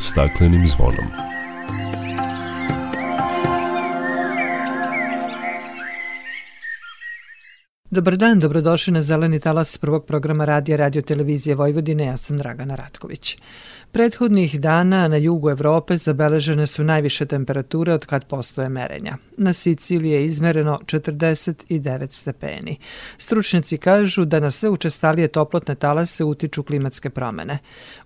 staklenim zvonom. Dobar dan, dobrodošli na Zeleni talas prvog programa radija Radio Televizije Vojvodine. Ja sam Dragana Ratković. Prethodnih dana na jugu Evrope zabeležene su najviše temperature od kad postoje merenja. Na Siciliji je izmereno 49 stepeni. Stručnjaci kažu da na sve učestalije toplotne talase utiču klimatske promene.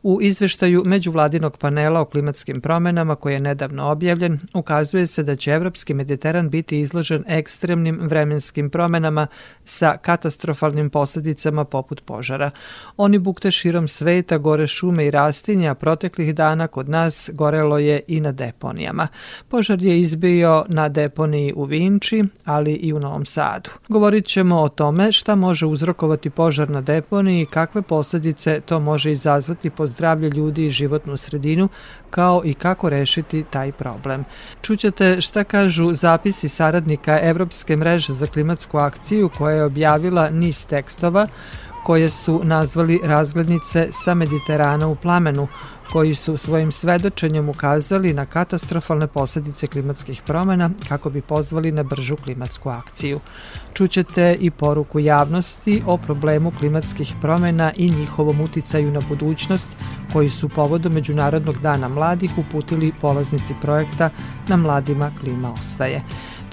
U izveštaju međuvladinog panela o klimatskim promenama koji je nedavno objavljen, ukazuje se da će Evropski Mediteran biti izložen ekstremnim vremenskim promenama sa katastrofalnim posledicama poput požara. Oni bukte širom sveta, gore šume i rastinja, proteklih dana kod nas gorelo je i na deponijama. Požar je izbio na deponiji u Vinči, ali i u Novom Sadu. Govorit ćemo o tome šta može uzrokovati požar na deponiji i kakve posledice to može izazvati po zdravlje ljudi i životnu sredinu, kao i kako rešiti taj problem. Čućete šta kažu zapisi saradnika Evropske mreže za klimatsku akciju koja je objavila niz tekstova koje su nazvali razglednice sa Mediterana u plamenu, koji su svojim svedočenjem ukazali na katastrofalne posledice klimatskih promena kako bi pozvali na bržu klimatsku akciju. Čućete i poruku javnosti o problemu klimatskih promena i njihovom uticaju na budućnost koji su povodom Međunarodnog dana mladih uputili polaznici projekta Na mladima klima ostaje.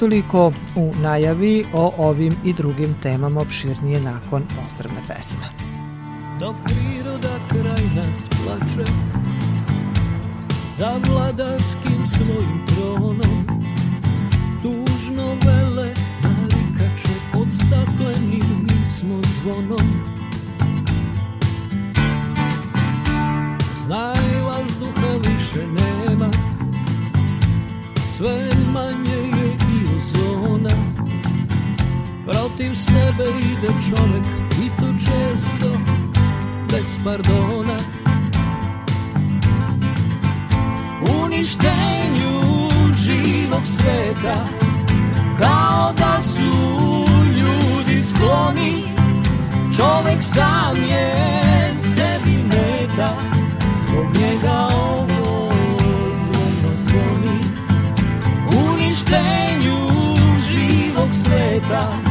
Toliko u najavi o ovim i drugim temama opširnije nakon pozdravne pesme. Dok priroda kraj nas plače Za vladarskim svojim tronom Tužno vele narikače Pod staklenim smo zvonom Znaj vazduha više nema Sve manje Protiv sebe ide čovek i to često bez pardona. Uništenju živog sveta Kao da su ljudi skloni. Čovek sam je sebi meta Zbog njega ovo zvono zvoni Uništenju živog sveta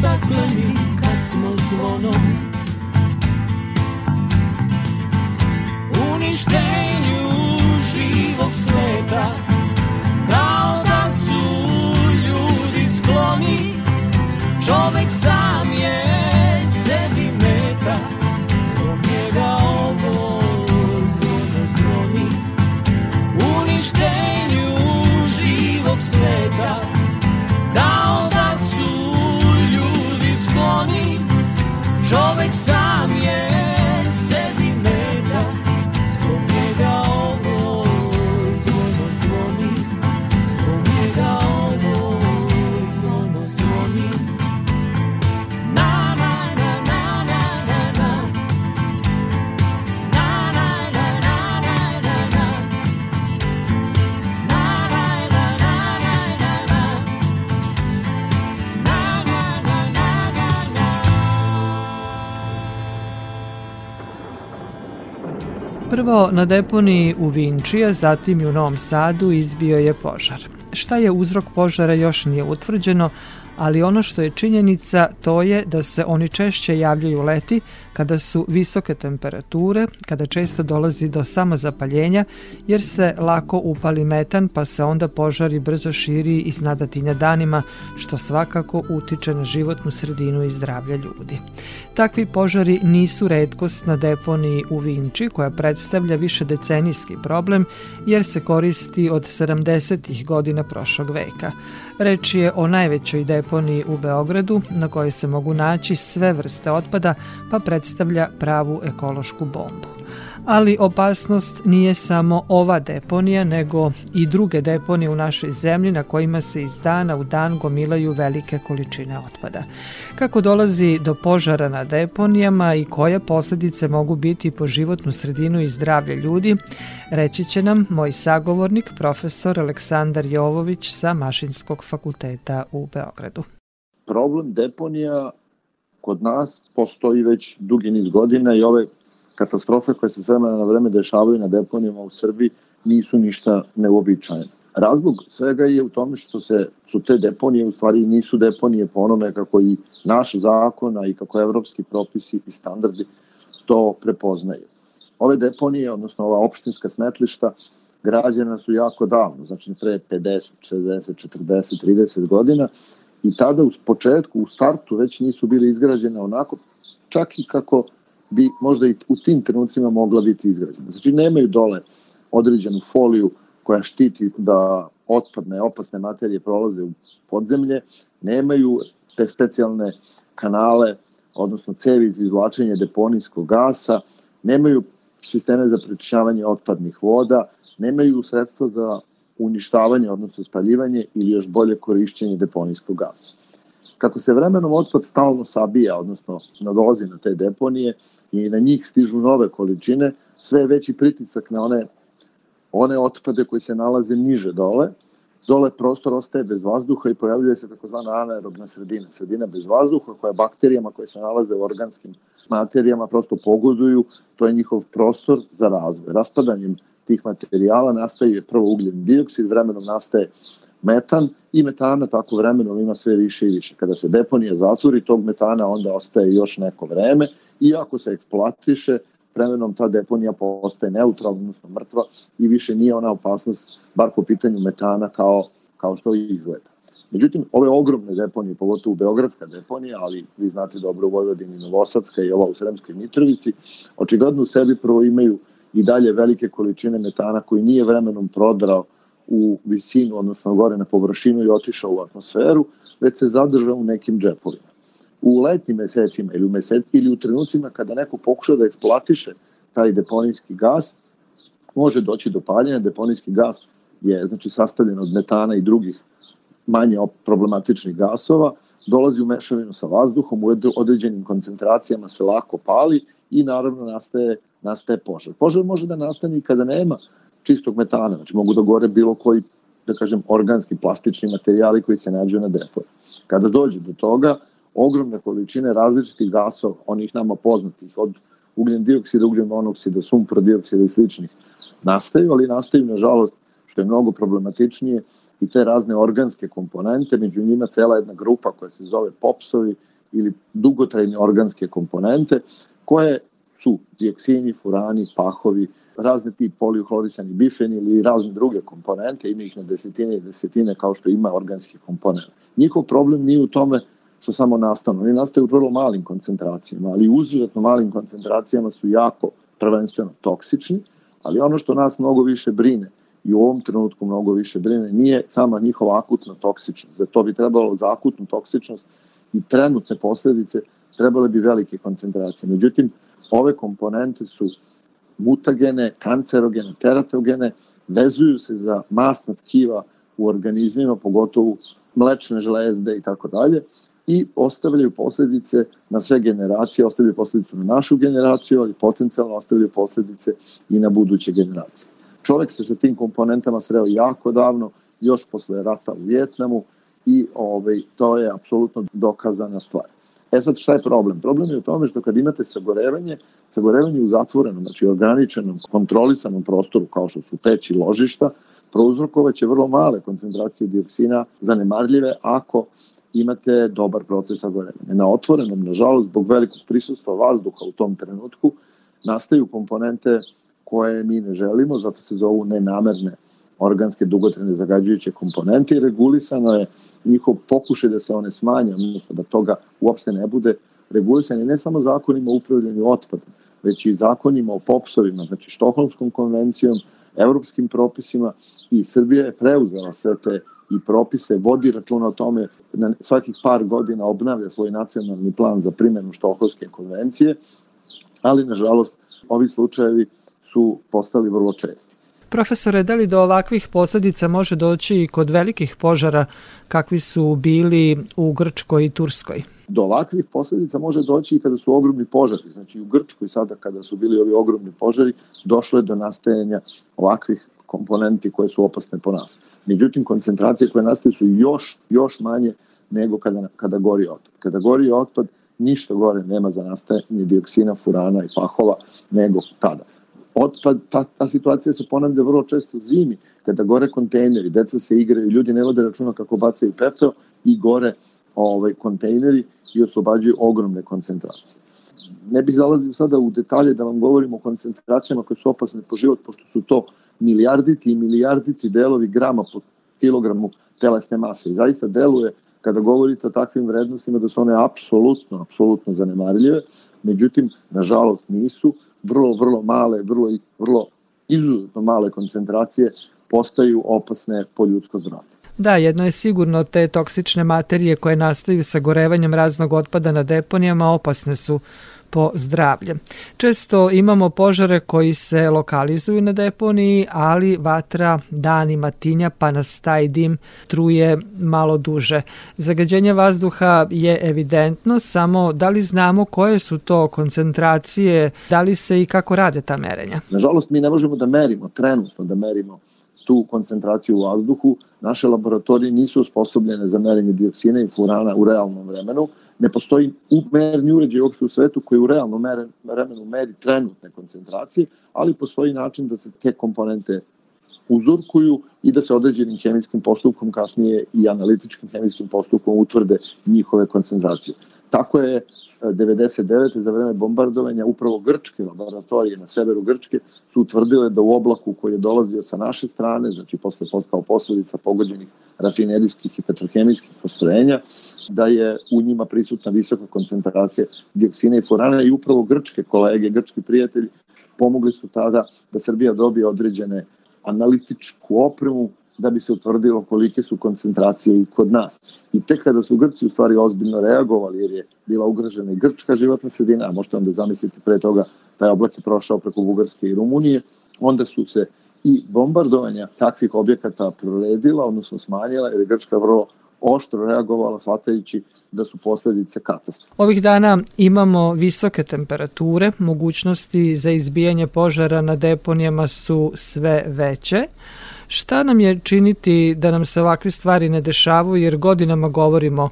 Pod staklenim kad smo zvonom Uništenju Prvo na deponiji u Vinči, a zatim i u Novom Sadu izbio je požar. Šta je uzrok požara još nije utvrđeno, ali ono što je činjenica to je da se oni češće javljaju leti kada su visoke temperature, kada često dolazi do samozapaljenja jer se lako upali metan pa se onda požari brzo širi i snadatinja danima što svakako utiče na životnu sredinu i zdravlje ljudi. Takvi požari nisu redkost na deponiji u Vinči koja predstavlja više decenijski problem jer se koristi od 70. godina prošlog veka. Reč je o najvećoj deponiji u Beogradu na kojoj se mogu naći sve vrste otpada pa predstavlja pravu ekološku bombu ali opasnost nije samo ova deponija, nego i druge deponije u našoj zemlji na kojima se iz dana u dan gomilaju velike količine otpada. Kako dolazi do požara na deponijama i koje posledice mogu biti po životnu sredinu i zdravlje ljudi, reći će nam moj sagovornik, profesor Aleksandar Jovović sa Mašinskog fakulteta u Beogradu. Problem deponija kod nas postoji već dugi niz godina i ove katastrofe koje se sve na vreme dešavaju na deponijama u Srbiji nisu ništa neuobičajene. Razlog svega je u tome što se su te deponije u stvari nisu deponije po onome kako i naš zakon, a i kako evropski propisi i standardi to prepoznaju. Ove deponije, odnosno ova opštinska smetlišta, građena su jako davno, znači pre 50, 60, 40, 30 godina i tada u početku, u startu već nisu bili izgrađene onako, čak i kako bi možda i u tim trenucima mogla biti izgrađena. Znači nemaju dole određenu foliju koja štiti da otpadne, opasne materije prolaze u podzemlje, nemaju te specijalne kanale, odnosno cevi za izvlačenje deponijskog gasa, nemaju sisteme za prečišćavanje otpadnih voda, nemaju sredstva za uništavanje, odnosno spaljivanje ili još bolje korišćenje deponijskog gasa. Kako se vremenom otpad stalno sabija, odnosno nadolazi na te deponije, i na njih stižu nove količine, sve je veći pritisak na one, one otpade koji se nalaze niže dole. Dole prostor ostaje bez vazduha i pojavljuje se takozvana anaerobna sredina. Sredina bez vazduha koja bakterijama koje se nalaze u organskim materijama prosto pogoduju, to je njihov prostor za razvoj. Raspadanjem tih materijala nastaje prvo ugljen dioksid, vremenom nastaje metan i metana tako vremenom ima sve više i više. Kada se deponija zacuri, tog metana onda ostaje još neko vreme Iako se eksploatiše, vremenom ta deponija postaje neutralna, odnosno mrtva i više nije ona opasnost, bar po pitanju metana, kao, kao što izgleda. Međutim, ove ogromne deponije, pogotovo Beogradska deponija, ali vi znate dobro u Vojvodini, Novosadska i ova u Sremskoj Mitrovici, očigledno u sebi prvo imaju i dalje velike količine metana koji nije vremenom prodrao u visinu, odnosno gore na površinu i otišao u atmosferu, već se zadržao u nekim džepovima u letnim mesecima ili u, mesec, ili u trenucima kada neko pokuša da eksploatiše taj deponijski gas, može doći do paljenja. Deponijski gas je znači sastavljen od metana i drugih manje problematičnih gasova, dolazi u mešavinu sa vazduhom, u određenim koncentracijama se lako pali i naravno nastaje, nastaje požar. Požar može da nastane i kada nema čistog metana, znači mogu da gore bilo koji, da kažem, organski, plastični materijali koji se nađu na depoju. Kada dođe do toga, ogromne količine različitih gasova, onih nama poznatih, od ugljen dioksida, ugljen monoksida, sumpor dioksida i sličnih, nastaju, ali nastaju, nažalost, što je mnogo problematičnije, i te razne organske komponente, među njima cela jedna grupa koja se zove popsovi ili dugotrajne organske komponente, koje su dioksini, furani, pahovi, razne ti poliuhlorisani bifeni ili razne druge komponente, ima ih na desetine i desetine kao što ima organske komponente. Njihov problem nije u tome što samo nastanu. Oni nastaju u vrlo malim koncentracijama, ali uzuzetno malim koncentracijama su jako prvenstveno toksični, ali ono što nas mnogo više brine i u ovom trenutku mnogo više brine nije sama njihova akutna toksičnost. Za to bi trebalo za akutnu toksičnost i trenutne posledice trebale bi velike koncentracije. Međutim, ove komponente su mutagene, kancerogene, teratogene, vezuju se za masna tkiva u organizmima, pogotovo mlečne žlezde i tako dalje i ostavljaju posledice na sve generacije, ostavljaju posledice na našu generaciju, ali potencijalno ostavljaju posledice i na buduće generacije. Čovek se sa tim komponentama sreo jako davno, još posle rata u Vjetnamu i ovaj, to je apsolutno dokazana stvar. E sad šta je problem? Problem je u tome što kad imate sagorevanje, sagorevanje u zatvorenom, znači ograničenom, kontrolisanom prostoru kao što su peći ložišta, prouzrokovaće vrlo male koncentracije dioksina zanemarljive ako imate dobar proces sagorevanja. Na otvorenom, nažalost, zbog velikog prisustva vazduha u tom trenutku, nastaju komponente koje mi ne želimo, zato se zovu nenamerne organske dugotrene zagađujuće komponente i regulisano je njihov pokušaj da se one smanje, odnosno da toga uopšte ne bude regulisanje ne samo zakonima o upravljanju otpadom, već i zakonima o popsovima, znači Štokholmskom konvencijom, evropskim propisima i Srbija je preuzela sve te i propise, vodi računa o tome, na svakih par godina obnavlja svoj nacionalni plan za primjenu Štokholmske konvencije, ali nažalost ovi slučajevi su postali vrlo česti. Profesore, da li do ovakvih posledica može doći i kod velikih požara kakvi su bili u Grčkoj i Turskoj? Do ovakvih posledica može doći i kada su ogromni požari. Znači u Grčkoj sada kada su bili ovi ogromni požari, došlo je do nastajanja ovakvih komponenti koje su opasne po nas. Međutim, koncentracije koje nastaju su još, još manje nego kada, kada gori otpad. Kada gori otpad, ništa gore nema za nastajanje dioksina, furana i pahova nego tada otpad, ta, ta situacija se ponavlja vrlo često zimi, kada gore kontejneri, deca se igraju, ljudi ne vode računa kako bacaju pepeo i gore ovaj, kontejneri i oslobađaju ogromne koncentracije. Ne bih zalazio sada u detalje da vam govorim o koncentracijama koje su opasne po život, pošto su to milijarditi i milijarditi delovi grama po kilogramu telesne mase. I zaista deluje kada govorite o takvim vrednostima da su one apsolutno, apsolutno zanemarljive, međutim, nažalost nisu, vrlo, vrlo male, vrlo, vrlo izuzetno male koncentracije postaju opasne po ljudsko zdravlje. Da, jedno je sigurno te toksične materije koje nastaju sa gorevanjem raznog otpada na deponijama opasne su po zdravlje. Često imamo požare koji se lokalizuju na deponiji, ali vatra danima tinja pa nas taj dim truje malo duže. Zagađenje vazduha je evidentno, samo da li znamo koje su to koncentracije, da li se i kako rade ta merenja? Nažalost, mi ne možemo da merimo, trenutno da merimo tu koncentraciju u vazduhu. Naše laboratorije nisu osposobljene za merenje dioksina i furana u realnom vremenu, ne postoji merni uređaj uopšte u svetu koji u realnom vremenu meri trenutne koncentracije, ali postoji način da se te komponente uzorkuju i da se određenim hemijskim postupkom kasnije i analitičkim hemijskim postupkom utvrde njihove koncentracije. Tako je 99. za vreme bombardovanja upravo grčke laboratorije na severu Grčke su utvrdile da u oblaku koji je dolazio sa naše strane, znači posle kao posledica pogođenih rafinerijskih i petrohemijskih postrojenja, da je u njima prisutna visoka koncentracija dioksina i furana i upravo grčke kolege, grčki prijatelji pomogli su tada da Srbija dobije određene analitičku opremu da bi se utvrdilo kolike su koncentracije i kod nas. I tek kada su Grci u stvari ozbiljno reagovali, jer je bila ugrožena i grčka životna sredina, a možete onda zamisliti pre toga taj oblak je prošao preko Bugarske i Rumunije, onda su se i bombardovanja takvih objekata proredila, odnosno smanjila, jer je Grčka vrlo oštro reagovala shvatajući da su posledice katastrofe. Ovih dana imamo visoke temperature, mogućnosti za izbijanje požara na deponijama su sve veće. Šta nam je činiti da nam se ovakve stvari ne dešavaju jer godinama govorimo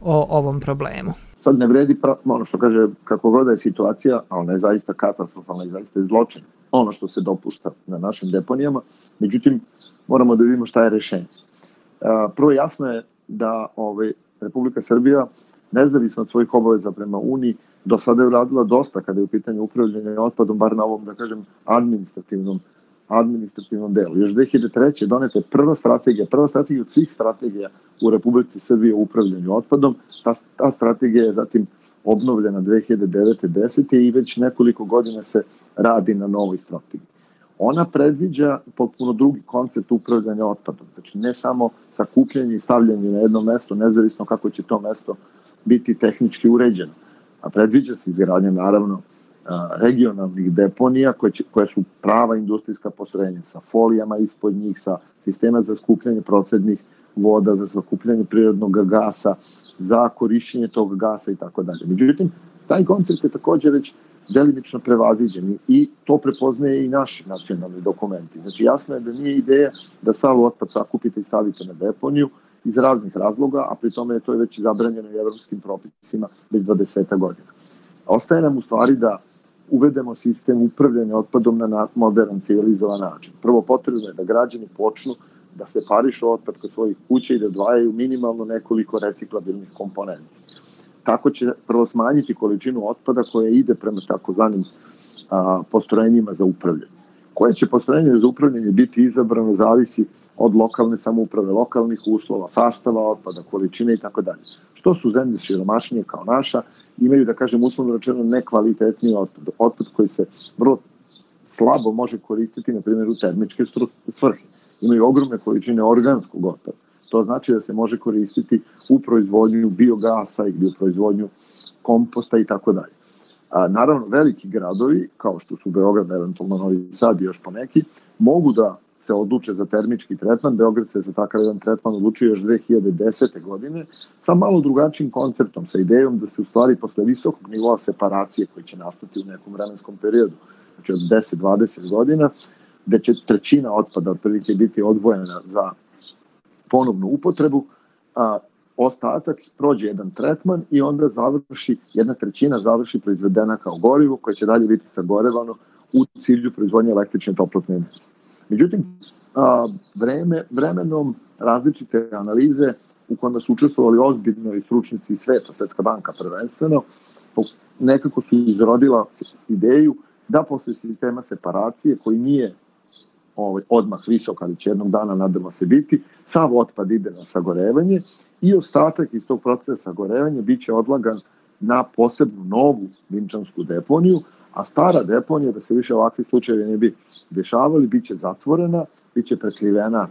o ovom problemu? Sad ne vredi pra, ono što kaže kako god da je situacija, a ona je zaista katastrofalna i zaista je zločin ono što se dopušta na našim deponijama. Međutim, moramo da vidimo šta je rešenje. Prvo jasno je da ovaj, Republika Srbija nezavisno od svojih obaveza prema Uniji, do sada je uradila dosta kada je u pitanju upravljanja otpadom, bar na ovom, da kažem, administrativnom administrativnom delu. Još 2003. doneta je prva strategija, prva strategija od svih strategija u Republici Srbije u upravljanju otpadom. Ta, ta strategija je zatim obnovljena 2009. 10. i već nekoliko godina se radi na novoj strategiji. Ona predviđa potpuno drugi koncept upravljanja otpadom. Znači ne samo sakupljanje i stavljanje na jedno mesto, nezavisno kako će to mesto biti tehnički uređeno. A predviđa se izgradnja naravno regionalnih deponija koje, će, koje su prava industrijska postrojenja sa folijama ispod njih, sa sistema za skupljanje procednih voda, za sakupljanje prirodnog gasa, za korišćenje tog gasa i tako dalje. Međutim, taj koncept je takođe već delimično prevaziđen i to prepoznaje i naši nacionalni dokumenti. Znači jasno je da nije ideja da sav otpad sakupite i stavite na deponiju iz raznih razloga, a pri tome je to već zabranjeno i evropskim propisima već 20 godina. Ostaje nam u stvari da uvedemo sistem upravljanja otpadom na modern, civilizovan način. Prvo potrebno je da građani počnu da se parišu otpad kod svojih kuća i da odvajaju minimalno nekoliko reciklabilnih komponenti. Tako će prvo smanjiti količinu otpada koja ide prema takozvanim postrojenjima za upravljanje. Koje će postrojenje za upravljanje biti izabrano zavisi od lokalne samouprave, lokalnih uslova, sastava otpada, količine i tako dalje. Što su zemlje siromašnije kao naša, imaju, da kažem, uslovno rečeno nekvalitetniji otpad, otpad koji se vrlo slabo može koristiti, na primjer, u termičke svrhe. Imaju ogromne količine organskog otpada. To znači da se može koristiti u proizvodnju biogasa ili u proizvodnju komposta i tako dalje. A, naravno, veliki gradovi, kao što su Beograd, eventualno Novi Sad i još poneki, mogu da se odluče za termički tretman. Beograd se za takav jedan tretman odlučio još 2010. godine sa malo drugačijim konceptom, sa idejom da se u stvari posle visokog nivoa separacije koji će nastati u nekom vremenskom periodu, znači od 10-20 godina, da će trećina otpada otprilike biti odvojena za ponovnu upotrebu, a ostatak prođe jedan tretman i onda završi, jedna trećina završi proizvedena kao gorivo koje će dalje biti sagorevano u cilju proizvodnje električne toplotne energije. Međutim, a, vreme, vremenom različite analize u kojima su učestvovali ozbiljno i stručnici sveta, Svetska banka prvenstveno, nekako su izrodila ideju da posle sistema separacije, koji nije ovaj, odmah visok, ali će jednog dana, nadamo se, biti, sav otpad ide na sagorevanje i ostatak iz tog procesa sagorevanja biće odlagan na posebnu novu vinčansku deponiju, a stara deponija, da se više ovakvi slučajevi ne bi dešavali, biće zatvorena, biće prekrivena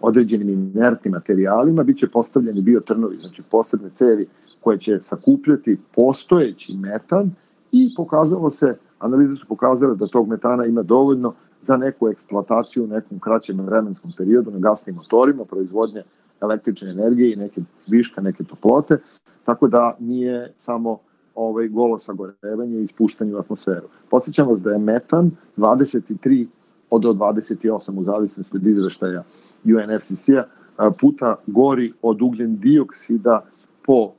određenim inertnim materijalima, biće postavljeni biotrnovi, znači posebne cevi koje će sakupljati postojeći metan i pokazalo se, analize su pokazale da tog metana ima dovoljno za neku eksploataciju u nekom kraćem vremenskom periodu na gasnim motorima, proizvodnje električne energije i neke viška, neke toplote, tako da nije samo ovaj, golo sagorevanje i ispuštanje u atmosferu. Podsećam vas da je metan 23 od 28 u zavisnosti od izveštaja UNFCC-a puta gori od ugljen dioksida po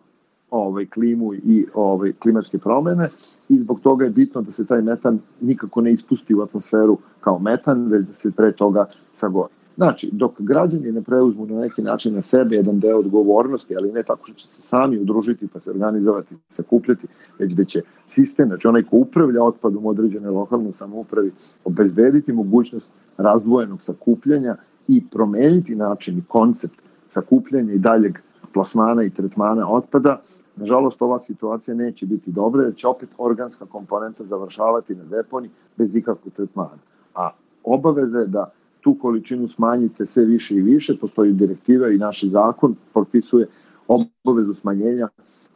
ovaj klimu i ovaj klimatske promene i zbog toga je bitno da se taj metan nikako ne ispusti u atmosferu kao metan, već da se pre toga sagori. Znači, dok građani ne preuzmu na neki način na sebe jedan deo odgovornosti, ali ne tako što će se sami udružiti pa se organizovati, sakupljati, već da će sistem, znači onaj ko upravlja otpadom određene lokalne samoupravi, obezbediti mogućnost razdvojenog sakupljanja i promeniti način i koncept sakupljanja i daljeg plasmana i tretmana otpada, Nažalost, ova situacija neće biti dobra, jer će opet organska komponenta završavati na deponi bez ikakvog tretmana. A obaveza je da tu količinu smanjite sve više i više, postoji direktiva i naš zakon propisuje obavezu smanjenja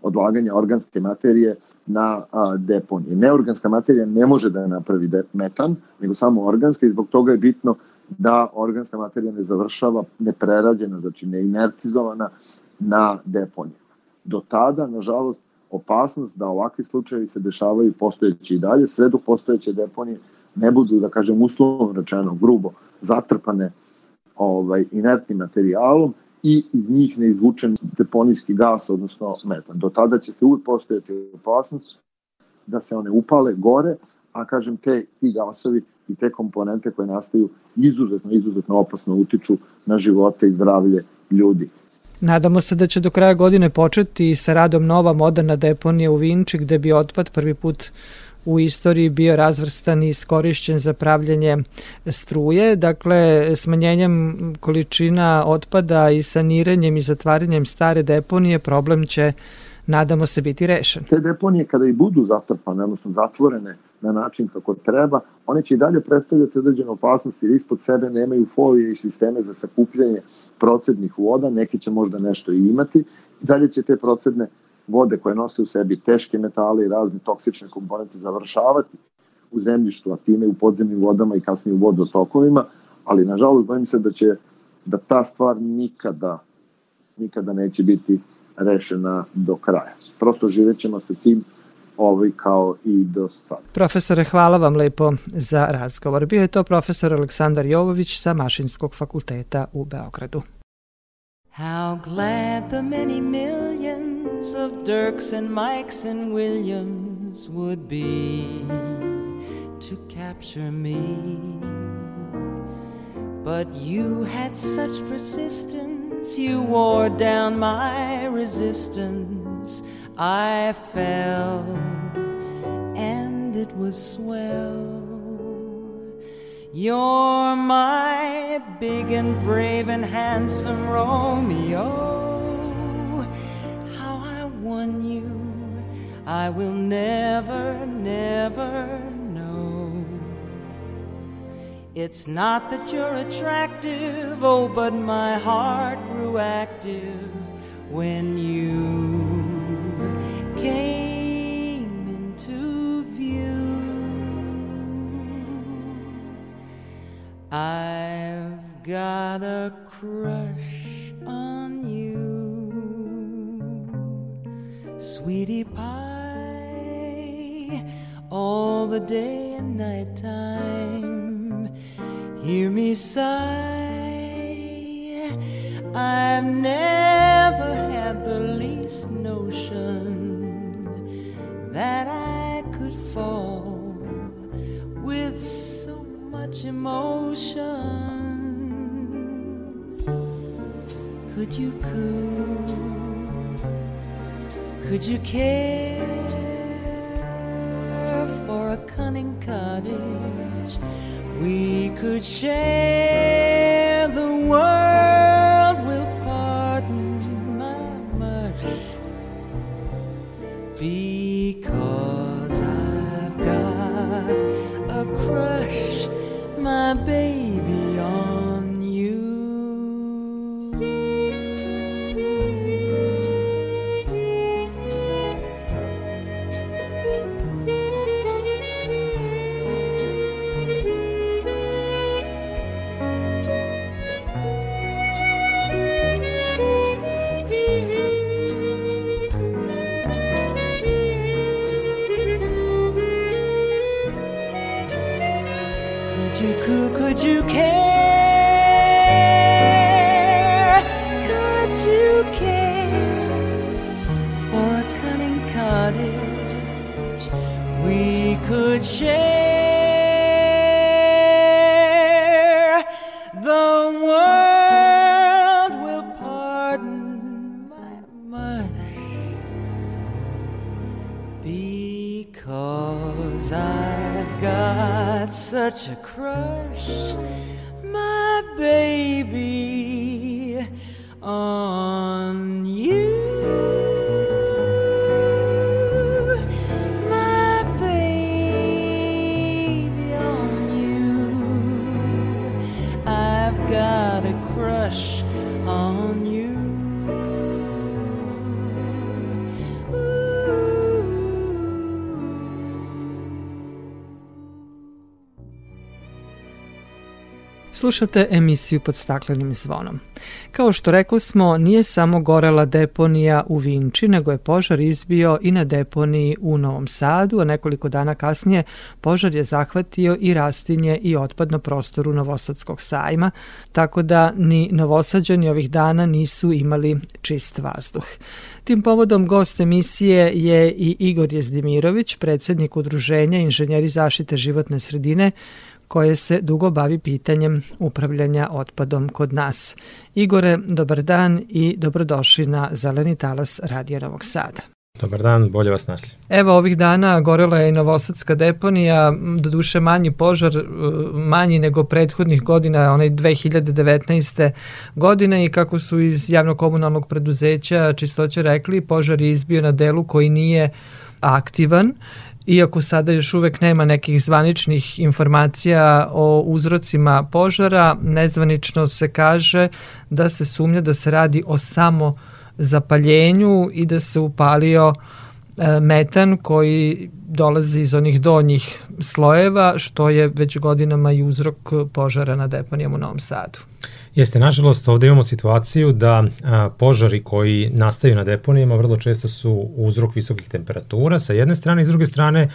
odlaganja organske materije na a, deponije. Neorganska materija ne može da napravi metan, nego samo organska i zbog toga je bitno da organska materija ne završava neprerađena, znači neinertizovana na deponije. Do tada, nažalost, opasnost da ovakvi slučajevi se dešavaju postojeći i dalje, sve dok postojeće deponije ne budu, da kažem, uslovno rečeno, grubo, zatrpane ovaj, inertnim materijalom i iz njih ne izvučen deponijski gas, odnosno metan. Do tada će se uvijek postojati opasnost da se one upale gore, a kažem te ti gasovi i te komponente koje nastaju izuzetno, izuzetno opasno utiču na živote i zdravlje ljudi. Nadamo se da će do kraja godine početi sa radom nova moderna deponija u Vinči gde bi otpad prvi put u istoriji bio razvrstan i iskorišćen za pravljanje struje. Dakle, smanjenjem količina otpada i saniranjem i zatvaranjem stare deponije problem će nadamo se biti rešen. Te deponije kada i budu zatrpane, odnosno zatvorene na način kako treba, one će i dalje predstavljati određene opasnosti jer ispod sebe nemaju folije i sisteme za sakupljanje procednih voda, neki će možda nešto i imati, i dalje će te procedne vode koje nose u sebi teške metale i razne toksične komponente završavati u zemljištu, a time u podzemnim vodama i kasnije u vodotokovima, ali nažalost bojim se da će da ta stvar nikada nikada neće biti rešena do kraja. Prosto živećemo sa tim ovaj kao i do sada. Profesore, hvala vam lepo za razgovor. Bio je to profesor Aleksandar Jovović sa Mašinskog fakulteta u Beogradu. How glad the many millions of Dirks and Mikes and Williams would be to capture me But you had such persistence, you wore down my resistance. I fell, and it was swell. You're my big and brave and handsome Romeo. I will never, never know. It's not that you're attractive, oh, but my heart grew active when you came into view. I've got a crush on you, sweetie pie, the day and night time. Hear me sigh. I've never had the least notion that I could fall with so much emotion. Could you coo? Could you care for a cunning cottage? We could share the world. You coo, could you care? Could you care for a cunning cottage we could share? Such a crush, Slušate emisiju pod staklenim zvonom. Kao što rekao smo, nije samo gorela deponija u Vinči, nego je požar izbio i na deponiji u Novom Sadu, a nekoliko dana kasnije požar je zahvatio i rastinje i otpad na prostoru Novosadskog sajma, tako da ni Novosađani ovih dana nisu imali čist vazduh. Tim povodom gost emisije je i Igor Jezdimirović, predsednik Udruženja inženjeri zaštite životne sredine, koje se dugo bavi pitanjem upravljanja otpadom kod nas. Igore, dobar dan i dobrodošli na Zeleni talas Radio Novog Sada. Dobar dan, bolje vas našli. Evo ovih dana gorela je i Novosadska deponija, do duše manji požar, e, manji nego prethodnih godina, onaj 2019. godine i kako su iz javnokomunalnog preduzeća čistoće rekli, požar je izbio na delu koji nije aktivan Iako sada još uvek nema nekih zvaničnih informacija o uzrocima požara, nezvanično se kaže da se sumnja da se radi o samo zapaljenju i da se upalio e, metan koji dolazi iz onih donjih slojeva, što je već godinama i uzrok požara na deponijama u Novom Sadu. Jeste, nažalost, ovde imamo situaciju da a, požari koji nastaju na deponijama vrlo često su uzrok visokih temperatura sa jedne strane i s druge strane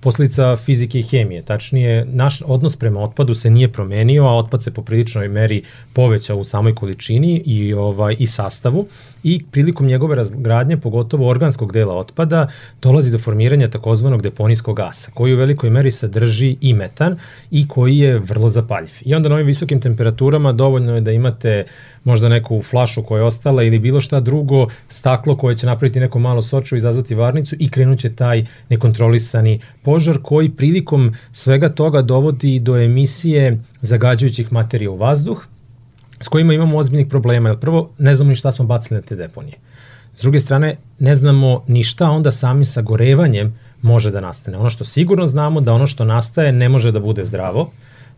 posledica fizike i hemije. Tačnije, naš odnos prema otpadu se nije promenio, a otpad se po priličnoj meri povećao u samoj količini i, ovaj, i sastavu i prilikom njegove razgradnje, pogotovo organskog dela otpada, dolazi do formiranja takozvanog deponijskog gasa, koji u velikoj meri sadrži i metan i koji je vrlo zapaljiv. I onda na ovim visokim temperaturama dovoljno je da imate možda neku flašu koja je ostala ili bilo šta drugo, staklo koje će napraviti neko malo soču, izazvati varnicu i krenuće taj nekontrolisani požar koji prilikom svega toga dovodi do emisije zagađujućih materija u vazduh, s kojima imamo ozbiljnih problema. Prvo, ne znamo ni šta smo bacili na te deponije. S druge strane, ne znamo ni šta onda sami sagorevanjem može da nastane. Ono što sigurno znamo da ono što nastaje ne može da bude zdravo,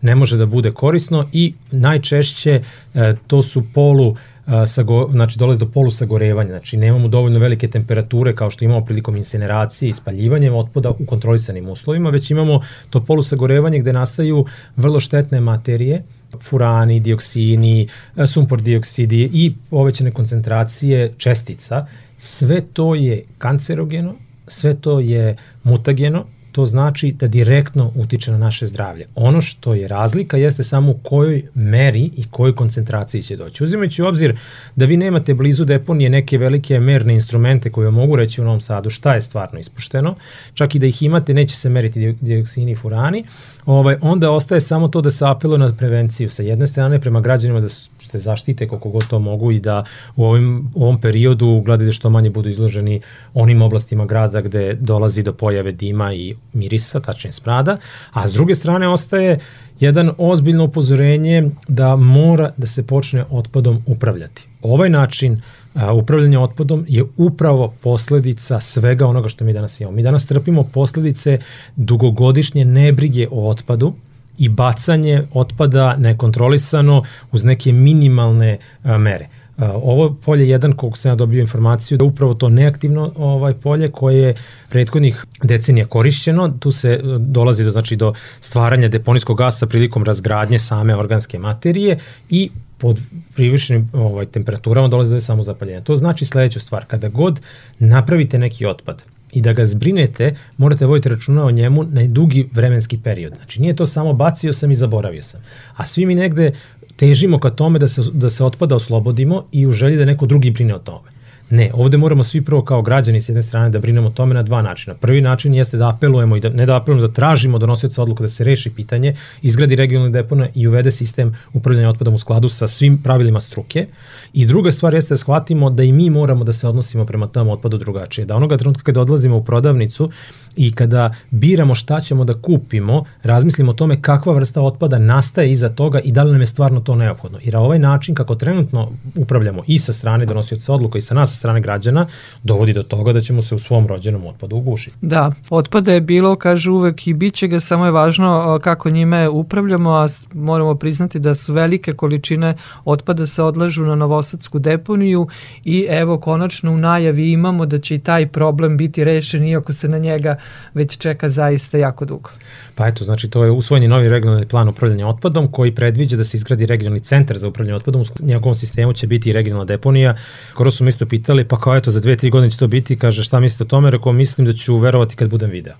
ne može da bude korisno i najčešće e, to su polu e, sago, znači dolazi do polu sagorevanja, znači nemamo dovoljno velike temperature kao što imamo prilikom incineracije i spaljivanjem otpada u kontrolisanim uslovima, već imamo to polu sagorevanje gde nastaju vrlo štetne materije, furani, dioksini, e, sumpor dioksidi i povećane koncentracije čestica, sve to je kancerogeno, sve to je mutageno to znači da direktno utiče na naše zdravlje. Ono što je razlika jeste samo u kojoj meri i kojoj koncentraciji će doći. Uzimajući u obzir da vi nemate blizu deponije neke velike merne instrumente koje mogu reći u Novom Sadu šta je stvarno ispušteno, čak i da ih imate neće se meriti dioksini i furani, ovaj, onda ostaje samo to da se apeluje na prevenciju sa jedne strane prema građanima da se zaštite koliko god to mogu i da u ovim, u ovom periodu gledaju da što manje budu izloženi onim oblastima grada gde dolazi do pojave dima i mirisa, tačnije smrada, a s druge strane ostaje jedan ozbiljno upozorenje da mora da se počne otpadom upravljati. Ovaj način a, upravljanja otpadom je upravo posledica svega onoga što mi danas imamo. Mi danas trpimo posledice dugogodišnje nebrige o otpadu, i bacanje otpada nekontrolisano uz neke minimalne a, mere. Ovo polje jedan, koliko sam ja dobio informaciju, da upravo to neaktivno ovaj polje koje je prethodnih decenija korišćeno, tu se e, dolazi do, znači, do stvaranja deponijskog gasa prilikom razgradnje same organske materije i pod privišenim ovaj, temperaturama dolazi do samozapaljenja. To znači sledeću stvar, kada god napravite neki otpad, i da ga zbrinete, morate voditi računa o njemu na dugi vremenski period. Znači nije to samo bacio sam i zaboravio sam. A svi mi negde težimo ka tome da se, da se otpada oslobodimo i u želji da neko drugi brine o tome. Ne, ovde moramo svi prvo kao građani s jedne strane da brinemo o tome na dva načina. Prvi način jeste da apelujemo i da ne da apelujemo da tražimo donosioca odluka da se reši pitanje, izgradi regionalni depona i uvede sistem upravljanja otpadom u skladu sa svim pravilima struke. I druga stvar jeste da shvatimo da i mi moramo da se odnosimo prema tom otpadu drugačije. Da onoga trenutka kada odlazimo u prodavnicu i kada biramo šta ćemo da kupimo, razmislimo o tome kakva vrsta otpada nastaje iza toga i da li nam je stvarno to neophodno. Jer ovaj način kako trenutno upravljamo i sa strane donosioca odluka i sa nas strane građana dovodi do toga da ćemo se u svom rođenom otpadu ugušiti. Da, otpada je bilo, kaže uvek i bit će ga, samo je važno kako njime upravljamo, a moramo priznati da su velike količine otpada se odlažu na Novosadsku deponiju i evo konačno u najavi imamo da će i taj problem biti rešen iako se na njega već čeka zaista jako dugo. Pa eto, znači to je usvojen novi regionalni plan upravljanja otpadom koji predviđa da se izgradi regionalni centar za upravljanje otpadom. U njegovom sistemu će biti regionalna deponija. Skoro su mi isto pitali, pa kao eto, za dve, tri godine će to biti, kaže šta mislite o tome, rekao mislim da ću verovati kad budem video.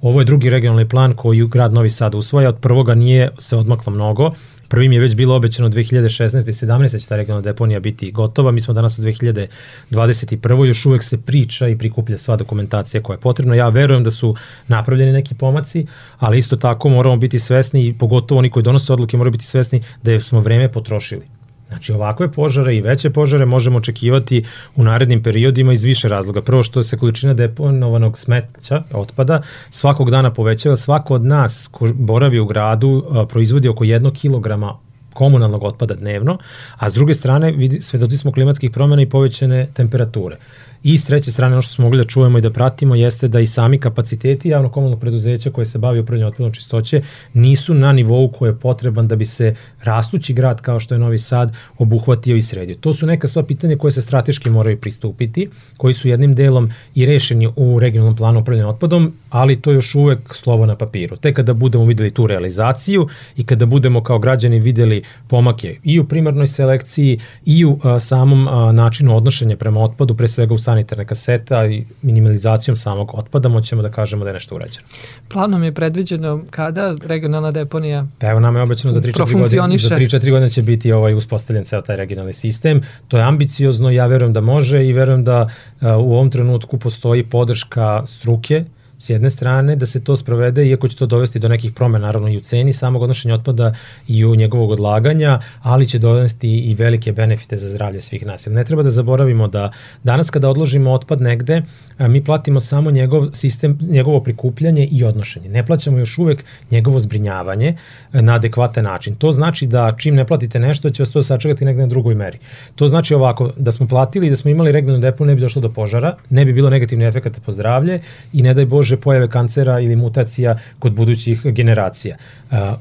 Ovo je drugi regionalni plan koji grad Novi Sad usvoja, od prvoga nije se odmaklo mnogo, Prvim je već bilo obećano 2016. i 17. će ta regionalna deponija biti gotova. Mi smo danas u 2021. Još uvek se priča i prikuplja sva dokumentacija koja je potrebna. Ja verujem da su napravljeni neki pomaci, ali isto tako moramo biti svesni i pogotovo oni koji donose odluke moraju biti svesni da smo vreme potrošili. Znači ovakve požare i veće požare možemo očekivati u narednim periodima iz više razloga. Prvo što se količina deponovanog smeća, otpada, svakog dana povećava. Svako od nas ko boravi u gradu proizvodi oko jednog kilograma komunalnog otpada dnevno, a s druge strane svedoci smo klimatskih promjena i povećane temperature. I s treće strane, ono što smo mogli da čujemo i da pratimo jeste da i sami kapaciteti javno komunalnog preduzeća koje se bavi upravljanjem otpadom čistoće nisu na nivou koji je potreban da bi se rastući grad kao što je Novi Sad obuhvatio i sredio. To su neka sva pitanja koje se strateški moraju pristupiti, koji su jednim delom i rešeni u regionalnom planu upravljanja otpadom, ali to je još uvek slovo na papiru. Te kada budemo videli tu realizaciju i kada budemo kao građani videli pomake i u primarnoj selekciji i u a, samom a, načinu odnošenja prema otpadu, pre svega u sanitarna kaseta i minimalizacijom samog otpada moćemo da kažemo da je nešto urađeno. Planom je predviđeno kada regionalna deponija Pa evo nam je obećano za 3-4 godine, za 3-4 godine će biti ovaj uspostavljen ceo taj regionalni sistem. To je ambiciozno, ja verujem da može i verujem da uh, u ovom trenutku postoji podrška struke s jedne strane, da se to sprovede, iako će to dovesti do nekih promena, naravno i u ceni samog odnošenja otpada i u njegovog odlaganja, ali će dovesti i velike benefite za zdravlje svih nas. Jer ne treba da zaboravimo da danas kada odložimo otpad negde, mi platimo samo njegov sistem, njegovo prikupljanje i odnošenje. Ne plaćamo još uvek njegovo zbrinjavanje na adekvatan način. To znači da čim ne platite nešto, će vas to sačekati negde na drugoj meri. To znači ovako, da smo platili i da smo imali regionalnu deponiju, ne bi došlo do požara, ne bi bilo negativne efekata po zdravlje i ne daj Bože pojave kancera ili mutacija kod budućih generacija.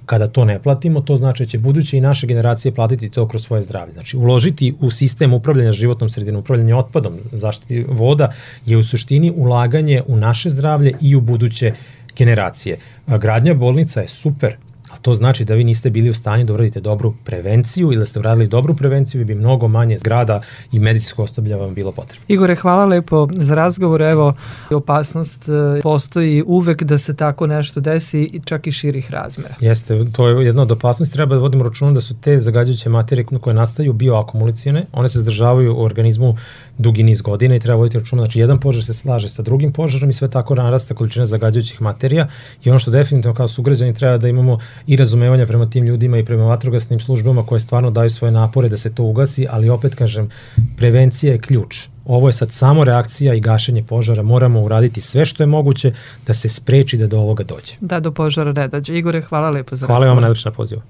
Kada to ne platimo, to znači da će buduće i naše generacije platiti to kroz svoje zdravlje. Znači, uložiti u sistem upravljanja životnom sredinom, upravljanja otpadom, zaštiti voda je u suštini ulaganje u naše zdravlje i u buduće generacije. Gradnja bolnica je super, to znači da vi niste bili u stanju da uradite dobru prevenciju ili da ste uradili dobru prevenciju bi mnogo manje zgrada i medicinsko osoblja vam bilo potrebno. Igore, hvala lepo za razgovor. Evo, opasnost e, postoji uvek da se tako nešto desi i čak i širih razmera. Jeste, to je jedna od opasnosti. Treba da vodimo računa da su te zagađujuće materije koje nastaju bioakumulacijone, one se zdržavaju u organizmu dugi niz godina i treba voditi računa, znači jedan požar se slaže sa drugim požarom i sve tako narasta količina zagađujućih materija i ono što definitivno kao sugrađani treba da imamo i razumevanja prema tim ljudima i prema vatrogasnim službama koje stvarno daju svoje napore da se to ugasi, ali opet kažem, prevencija je ključ. Ovo je sad samo reakcija i gašenje požara. Moramo uraditi sve što je moguće da se spreči da do ovoga dođe. Da do požara ne dođe. Igore, hvala lepo za Hvala vam najlepša na pozivu.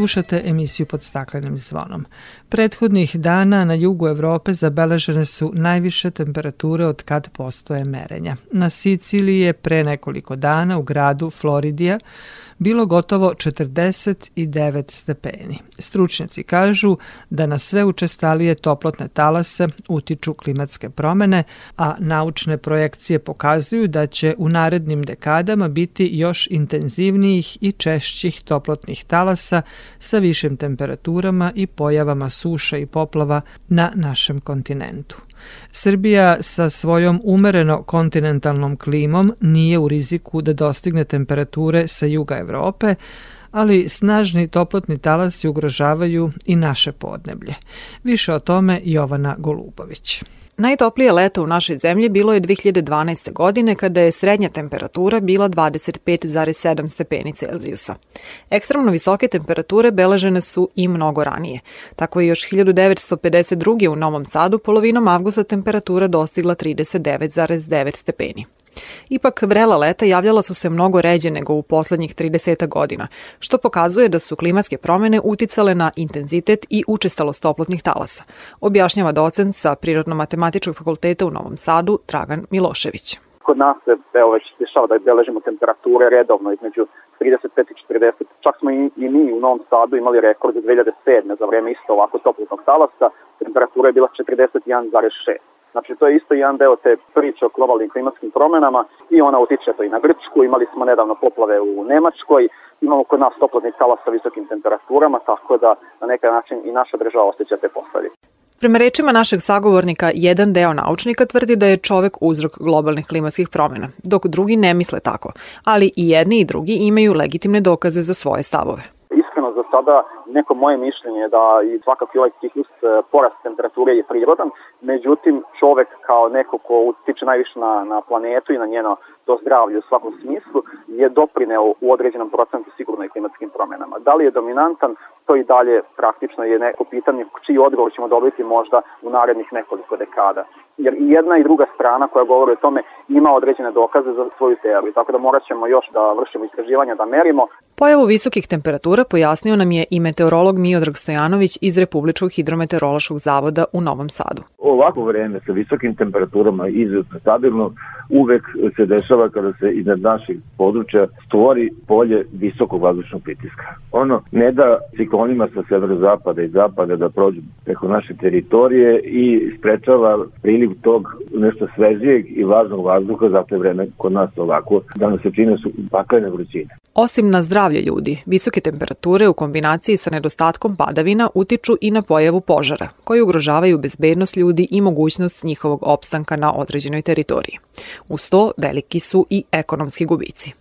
Slušate emisiju pod staklenim zvonom. Prethodnih dana na jugu Evrope zabeležene su najviše temperature od kad postoje merenja. Na Siciliji je pre nekoliko dana u gradu Floridija bilo gotovo 49 stepeni. Stručnjaci kažu da na sve učestalije toplotne talase utiču klimatske promene, a naučne projekcije pokazuju da će u narednim dekadama biti još intenzivnijih i češćih toplotnih talasa sa višim temperaturama i pojavama suša i poplava na našem kontinentu. Srbija sa svojom umereno kontinentalnom klimom nije u riziku da dostigne temperature sa juga Evrope, ali snažni toplotni talasi ugrožavaju i naše podneblje. Više o tome Jovana Golubović. Najtoplije leto u našoj zemlji bilo je 2012. godine kada je srednja temperatura bila 25,7 stepeni Celzijusa. Ekstremno visoke temperature beležene su i mnogo ranije. Tako je još 1952. u Novom Sadu polovinom avgusta temperatura dostigla 39,9 stepeni. Ipak vrela leta javljala su se mnogo ređe nego u poslednjih 30 godina, što pokazuje da su klimatske promene uticale na intenzitet i učestalost toplotnih talasa, objašnjava docent sa Prirodno-matematičkog fakulteta u Novom Sadu Dragan Milošević. Kod nas se evo, već dešava da beležimo temperature redovno između 35 i 40. Čak smo i, i mi u Novom Sadu imali rekord 2007. za vreme isto ovako toplotnog talasa. Temperatura je bila 41,6. Znači, to je isto jedan deo te priče o globalnim klimatskim promenama i ona utiče to i na Grčku. Imali smo nedavno poplave u Nemačkoj, imamo kod nas toplotni talas sa visokim temperaturama, tako da na neki način i naša država osjeća te posledice. Prema rečima našeg sagovornika, jedan deo naučnika tvrdi da je čovek uzrok globalnih klimatskih promjena, dok drugi ne misle tako, ali i jedni i drugi imaju legitimne dokaze za svoje stavove za sada neko moje mišljenje da i svakako ovaj ciklus e, porast temperature je prirodan, međutim čovek kao neko ko utiče najviše na, na planetu i na njeno to zdravlje u svakom smislu je doprineo u određenom procentu sigurno i klimatskim promenama. Da li je dominantan, to i dalje praktično je neko pitanje čiji odgovor ćemo dobiti možda u narednih nekoliko dekada. Jer i jedna i druga strana koja govori o tome ima određene dokaze za svoju teoriju, tako da morat ćemo još da vršimo istraživanja, da merimo. Pojavu visokih temperatura pojasnio nam je i meteorolog Miodrag Stojanović iz Republičkog hidrometeorološkog zavoda u Novom Sadu. Ovako vreme sa visokim temperaturama izuzetno stabilno uvek se dešava kada se iznad naših područja stvori polje visokog vazdušnog pritiska. Ono ne da ciklonima sa severozapada i zapada da prođu preko naše teritorije i sprečava priliv tog nešto svežijeg i vlažnog vazduha, zato je vreme kod nas ovako, da nas se čine su paklene vrućine. Osim na zdravlje ljudi, visoke temperature u kombinaciji sa nedostatkom padavina utiču i na pojavu požara, koji ugrožavaju bezbednost ljudi i mogućnost njihovog opstanka na određenoj teritoriji. Uz to veliki su i ekonomski gubici.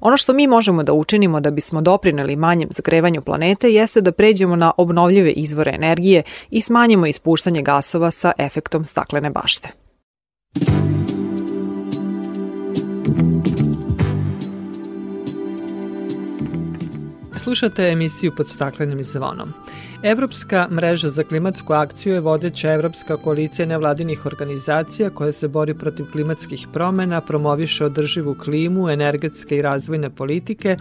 Ono što mi možemo da učinimo da bismo doprineli manjem zagrevanju planete jeste da pređemo na obnovljive izvore energije i smanjimo ispuštanje gasova sa efektom staklene bašte. Slušate emisiju pod staklenim zvonom. Evropska mreža za klimatsku akciju je vodeća evropska koalicija nevladinih organizacija koja se bori protiv klimatskih promena, promoviše održivu klimu, energetske i razvojne politike,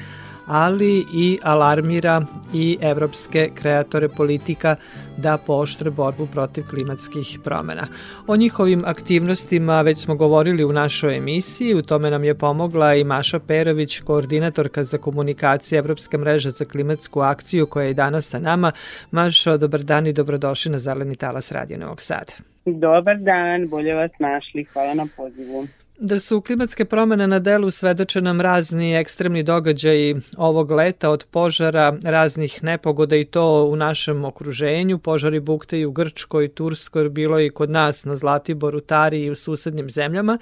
ali i alarmira i evropske kreatore politika da poštre borbu protiv klimatskih promena. O njihovim aktivnostima već smo govorili u našoj emisiji, u tome nam je pomogla i Maša Perović, koordinatorka za komunikacije Evropske mreže za klimatsku akciju koja je danas sa nama. Mašo, dobar dan i dobrodošli na Zeleni talas Radio Novog Sada. Dobar dan, bolje vas našli, hvala na pozivu. Da su klimatske promene na delu svedoče nam razni ekstremni događaji ovog leta od požara, raznih nepogoda i to u našem okruženju. Požari bukte i u Grčkoj, Turskoj, bilo i kod nas na Zlatiboru, Tari i u susednim zemljama.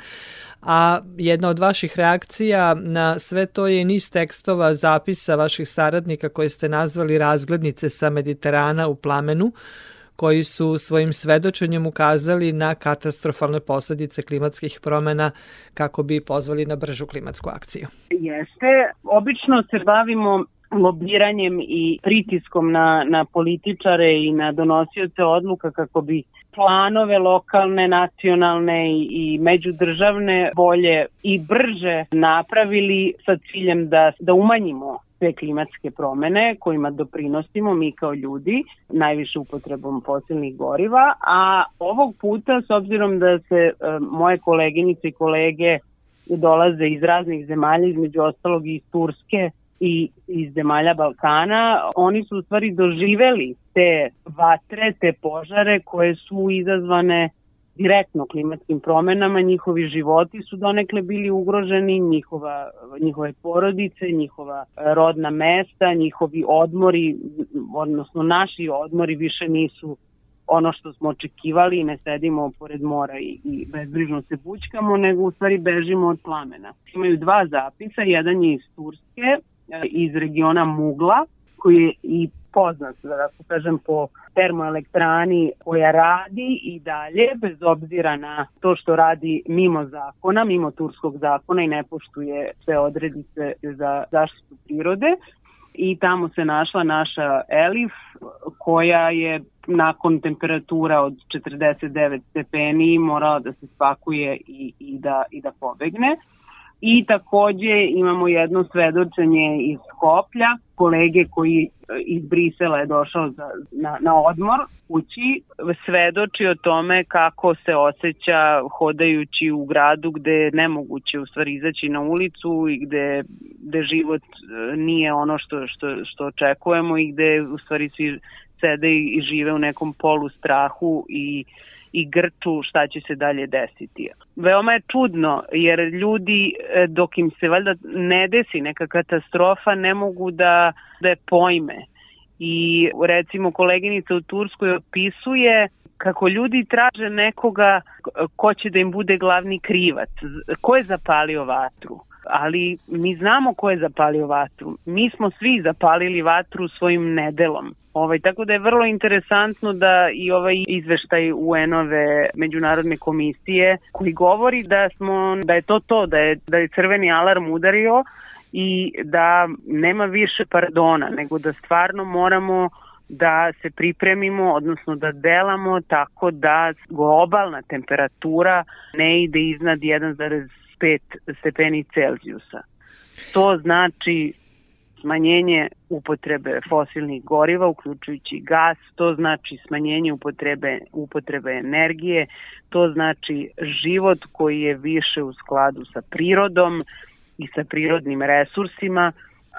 A jedna od vaših reakcija na sve to je niz tekstova zapisa vaših saradnika koje ste nazvali razglednice sa Mediterana u plamenu, koji su svojim svedočenjem ukazali na katastrofalne posledice klimatskih promena kako bi pozvali na bržu klimatsku akciju. Jeste, obično se bavimo lobiranjem i pritiskom na, na političare i na donosioce odluka kako bi planove lokalne, nacionalne i, i međudržavne bolje i brže napravili sa ciljem da, da umanjimo te klimatske promene kojima doprinosimo mi kao ljudi najviše upotrebom fosilnih goriva, a ovog puta s obzirom da se e, moje koleginice i kolege dolaze iz raznih zemalja, između ostalog i iz Turske i iz zemalja Balkana, oni su u stvari doživeli te vatre, te požare koje su izazvane direktno klimatskim promenama, njihovi životi su donekle bili ugroženi, njihova, njihove porodice, njihova rodna mesta, njihovi odmori, odnosno naši odmori više nisu ono što smo očekivali ne sedimo pored mora i, i bezbrižno se bućkamo, nego u stvari bežimo od plamena. Imaju dva zapisa, jedan je iz Turske, iz regiona Mugla, koji je i poznat, da tako kažem, po termoelektrani koja radi i dalje, bez obzira na to što radi mimo zakona, mimo turskog zakona i ne poštuje sve odredice za zaštitu prirode. I tamo se našla naša Elif, koja je nakon temperatura od 49 stepeni morala da se spakuje i, i, da, i da pobegne. I takođe imamo jedno svedočenje iz Skoplja, kolege koji e, iz Brisela je došao za, na, na odmor kući, svedoči o tome kako se osjeća hodajući u gradu gde je nemoguće u stvari izaći na ulicu i gde, gde život e, nije ono što, što, što očekujemo i gde u stvari svi sede i žive u nekom polu strahu i i grču šta će se dalje desiti. Veoma je čudno jer ljudi e, dok im se valjda ne desi neka katastrofa ne mogu da, da je pojme. I recimo koleginica u Turskoj opisuje kako ljudi traže nekoga ko će da im bude glavni krivac, ko je zapalio vatru ali mi znamo ko je zapalio vatru. Mi smo svi zapalili vatru svojim nedelom. Ovaj, tako da je vrlo interesantno da i ovaj izveštaj UN-ove međunarodne komisije koji govori da smo da je to to da je da je crveni alarm udario i da nema više pardona, nego da stvarno moramo da se pripremimo, odnosno da delamo tako da globalna temperatura ne ide iznad 1,5 stepeni Celzijusa. To znači smanjenje upotrebe fosilnih goriva, uključujući gas, to znači smanjenje upotrebe, upotrebe energije, to znači život koji je više u skladu sa prirodom i sa prirodnim resursima,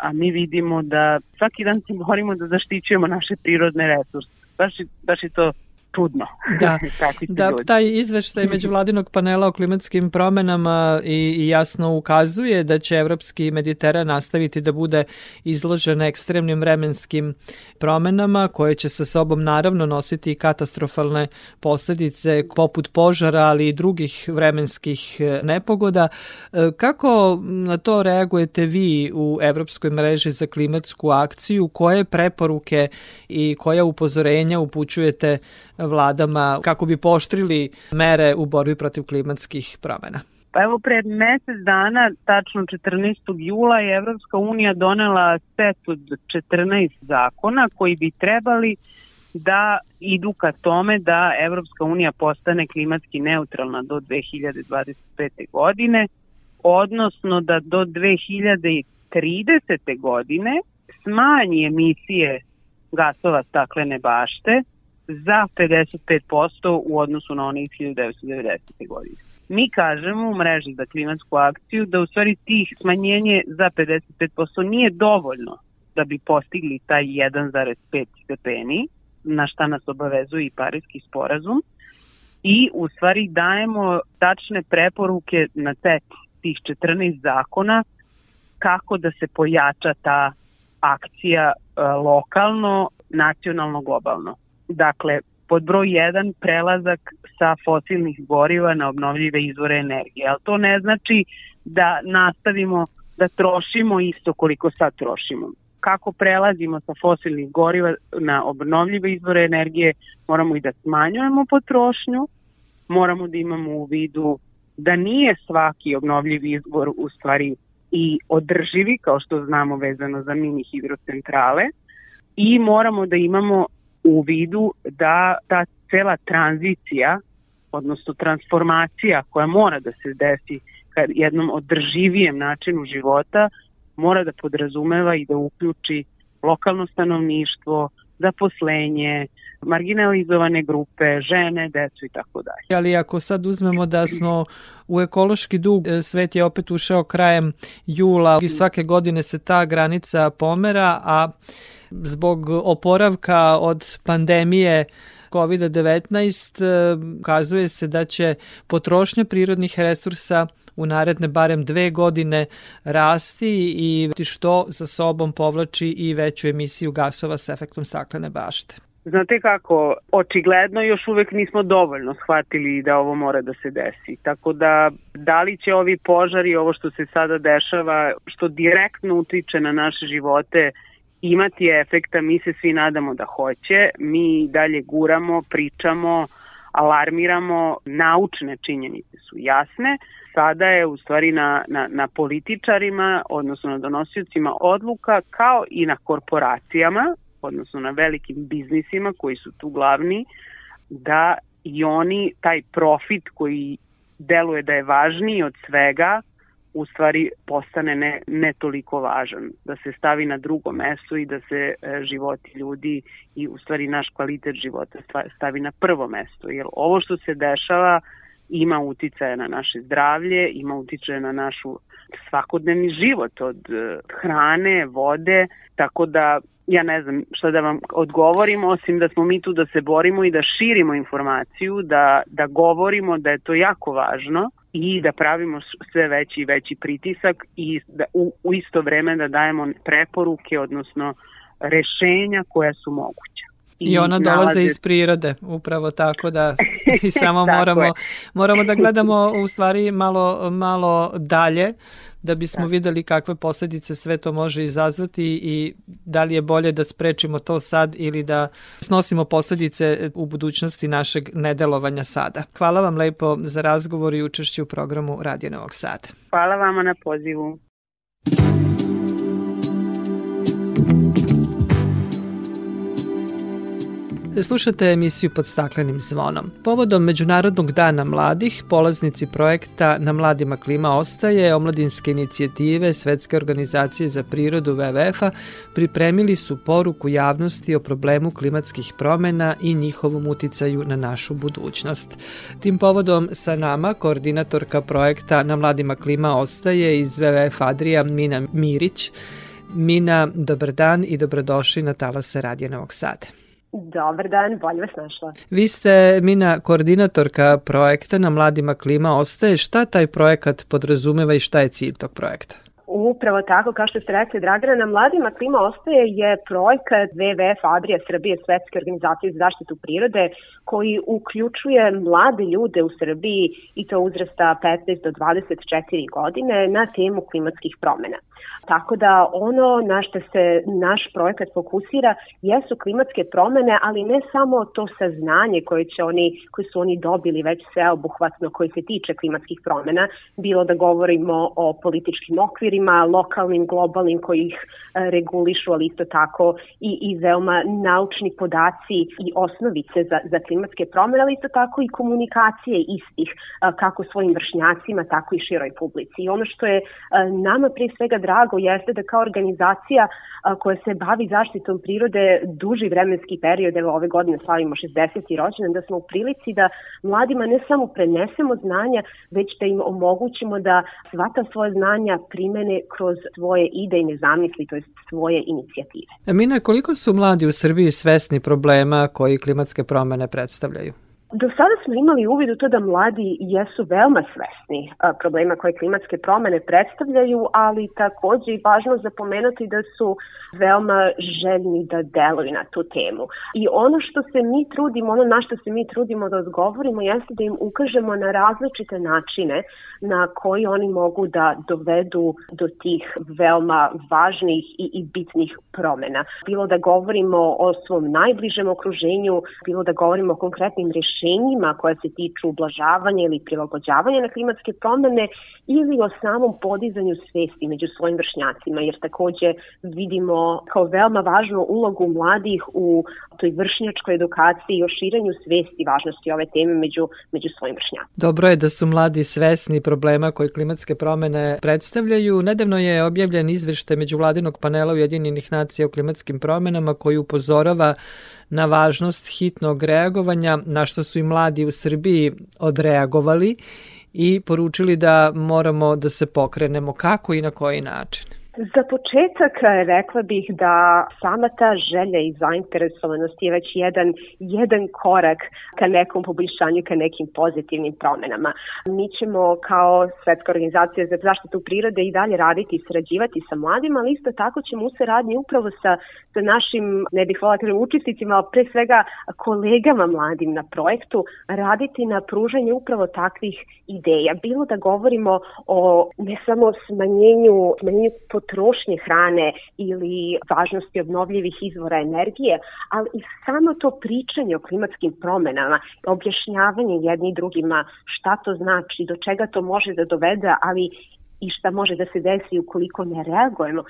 a mi vidimo da svaki dan se borimo da zaštićujemo naše prirodne resurse. Baš, baš je to čudno. Da, da taj izveštaj međuvladinog panela o klimatskim promenama i, i jasno ukazuje da će evropski Mediteran nastaviti da bude izložen ekstremnim vremenskim promenama koje će sa sobom naravno nositi katastrofalne posledice poput požara, ali i drugih vremenskih e, nepogoda. E, kako na to reagujete vi u Evropskoj mreži za klimatsku akciju? Koje preporuke i koja upozorenja upućujete vladama kako bi poštrili mere u borbi protiv klimatskih promena? Pa evo pred mesec dana, tačno 14. jula, je Evropska unija donela set od 14 zakona koji bi trebali da idu ka tome da Evropska unija postane klimatski neutralna do 2025. godine, odnosno da do 2030. godine smanji emisije gasova staklene bašte za 55% u odnosu na onih 1990. godine. Mi kažemo u mreži za klimatsku akciju da u stvari tih smanjenje za 55% nije dovoljno da bi postigli taj 1,5 stepeni, na šta nas obavezuje i Parijski sporazum, i u stvari dajemo tačne preporuke na set tih 14 zakona kako da se pojača ta akcija e, lokalno, nacionalno, globalno. Dakle, pod broj 1 prelazak sa fosilnih goriva na obnovljive izvore energije. Ali to ne znači da nastavimo da trošimo isto koliko sad trošimo. Kako prelazimo sa fosilnih goriva na obnovljive izvore energije, moramo i da smanjujemo potrošnju, moramo da imamo u vidu da nije svaki obnovljivi izvor u stvari i održivi, kao što znamo vezano za mini hidrocentrale, i moramo da imamo u vidu da ta cela tranzicija, odnosno transformacija koja mora da se desi ka jednom održivijem načinu života, mora da podrazumeva i da uključi lokalno stanovništvo, zaposlenje, marginalizovane grupe, žene, decu i tako dalje. Ali ako sad uzmemo da smo u ekološki dug, e, svet je opet ušao krajem jula i svake godine se ta granica pomera, a zbog oporavka od pandemije COVID-19 e, kazuje se da će potrošnja prirodnih resursa u naredne barem dve godine rasti i što za sobom povlači i veću emisiju gasova s efektom staklene bašte. Znate kako, očigledno još uvek nismo dovoljno shvatili da ovo mora da se desi. Tako da, da li će ovi požari, ovo što se sada dešava, što direktno utiče na naše živote, imati efekta, mi se svi nadamo da hoće. Mi dalje guramo, pričamo, alarmiramo, naučne činjenice su jasne. Sada je u stvari na, na, na političarima, odnosno na donosiocima odluka, kao i na korporacijama, odnosno na velikim biznisima koji su tu glavni, da i oni taj profit koji deluje da je važniji od svega, u stvari postane ne, ne toliko važan, da se stavi na drugo mesto i da se e, životi ljudi i u stvari naš kvalitet života stavi na prvo mesto. Jer ovo što se dešava ima uticaja na naše zdravlje, ima uticaja na našu svakodnevni život od e, hrane, vode, tako da ja ne znam šta da vam odgovorim, osim da smo mi tu da se borimo i da širimo informaciju, da, da govorimo da je to jako važno i da pravimo sve veći i veći pritisak i da u, u isto vreme da dajemo preporuke, odnosno rešenja koja su moguća. I, I ona dolaze nalaze... iz prirode, upravo tako da i samo moramo, moramo da gledamo u stvari malo, malo dalje da bismo da. videli kakve posledice sve to može izazvati i da li je bolje da sprečimo to sad ili da snosimo posledice u budućnosti našeg nedelovanja sada. Hvala vam lepo za razgovor i učešću u programu Radio Novog Sada. Hvala vama na pozivu. Slušate emisiju pod staklenim zvonom. Povodom Međunarodnog dana mladih, polaznici projekta Na mladima klima ostaje, omladinske inicijative Svetske organizacije za prirodu WWF-a pripremili su poruku javnosti o problemu klimatskih promena i njihovom uticaju na našu budućnost. Tim povodom sa nama koordinatorka projekta Na mladima klima ostaje iz WWF Adrija Mina Mirić. Mina, dobar dan i dobrodošli na talase Radija Novog Sada. Dobar dan, bolje vas našla. Vi ste, Mina, koordinatorka projekta na Mladima klima ostaje. Šta taj projekat podrazumeva i šta je cilj tog projekta? Upravo tako, kao što ste rekli, Dragana, na Mladima klima ostaje je projekat WWF Adrija Srbije, Svetske organizacije za zaštitu prirode, koji uključuje mlade ljude u Srbiji i to uzrasta 15 do 24 godine na temu klimatskih promena. Tako da ono na što se naš projekat fokusira jesu klimatske promene, ali ne samo to saznanje koje, će oni, koje su oni dobili već sveobuhvatno koje se tiče klimatskih promena, bilo da govorimo o političkim okvirima, lokalnim, globalnim koji ih e, regulišu, ali isto tako i, i veoma naučni podaci i osnovice za, za klimatske promene, ali isto tako i komunikacije istih, e, kako svojim vršnjacima, tako i široj publici. I ono što je e, nama prije svega drago jeste da kao organizacija koja se bavi zaštitom prirode duži vremenski period, evo ove godine slavimo 60. rođendan, da smo u prilici da mladima ne samo prenesemo znanja, već da im omogućimo da sva ta svoje znanja primene kroz svoje idejne zamisli, to je svoje inicijative. Mina, koliko su mladi u Srbiji svesni problema koji klimatske promene predstavljaju? Do sada smo imali uvid u to da mladi jesu veoma svesni problema koje klimatske promene predstavljaju, ali takođe i važno zapomenuti da su veoma željni da deluju na tu temu. I ono što se mi trudimo, ono na što se mi trudimo da odgovorimo jeste da im ukažemo na različite načine na koji oni mogu da dovedu do tih veoma važnih i, i bitnih promena. Bilo da govorimo o svom najbližem okruženju, bilo da govorimo o konkretnim rešenjima koja se tiču ublažavanja ili prilagođavanja na klimatske promene ili o samom podizanju svesti među svojim vršnjacima, jer takođe vidimo kao veoma važnu ulogu mladih u toj vršnjačkoj edukaciji i o širenju svesti važnosti ove teme među, među svojim vršnjacima. Dobro je da su mladi svesni problema koje klimatske promene predstavljaju. Nedavno je objavljen izveštaj međuvladinog panela Ujedinjenih nacija o klimatskim promenama koji upozorava na važnost hitnog reagovanja, na što su i mladi u Srbiji odreagovali i poručili da moramo da se pokrenemo kako i na koji način. Za početak e, rekla bih da sama ta želja i zainteresovanost je već jedan, jedan korak ka nekom poboljšanju, ka nekim pozitivnim promenama. Mi ćemo kao Svetska organizacija za zaštitu prirode i dalje raditi i sarađivati sa mladima, ali isto tako ćemo u saradnji upravo sa, sa našim, ne bih volila da učesnicima, ali pre svega kolegama mladim na projektu, raditi na pružanju upravo takvih ideja. Bilo da govorimo o ne samo smanjenju, smanjenju potrošnje hrane ili važnosti obnovljivih izvora energije, ali i samo to pričanje o klimatskim promenama, objašnjavanje jedni drugima šta to znači, do čega to može da dovede, ali i šta može da se desi ukoliko ne reagujemo,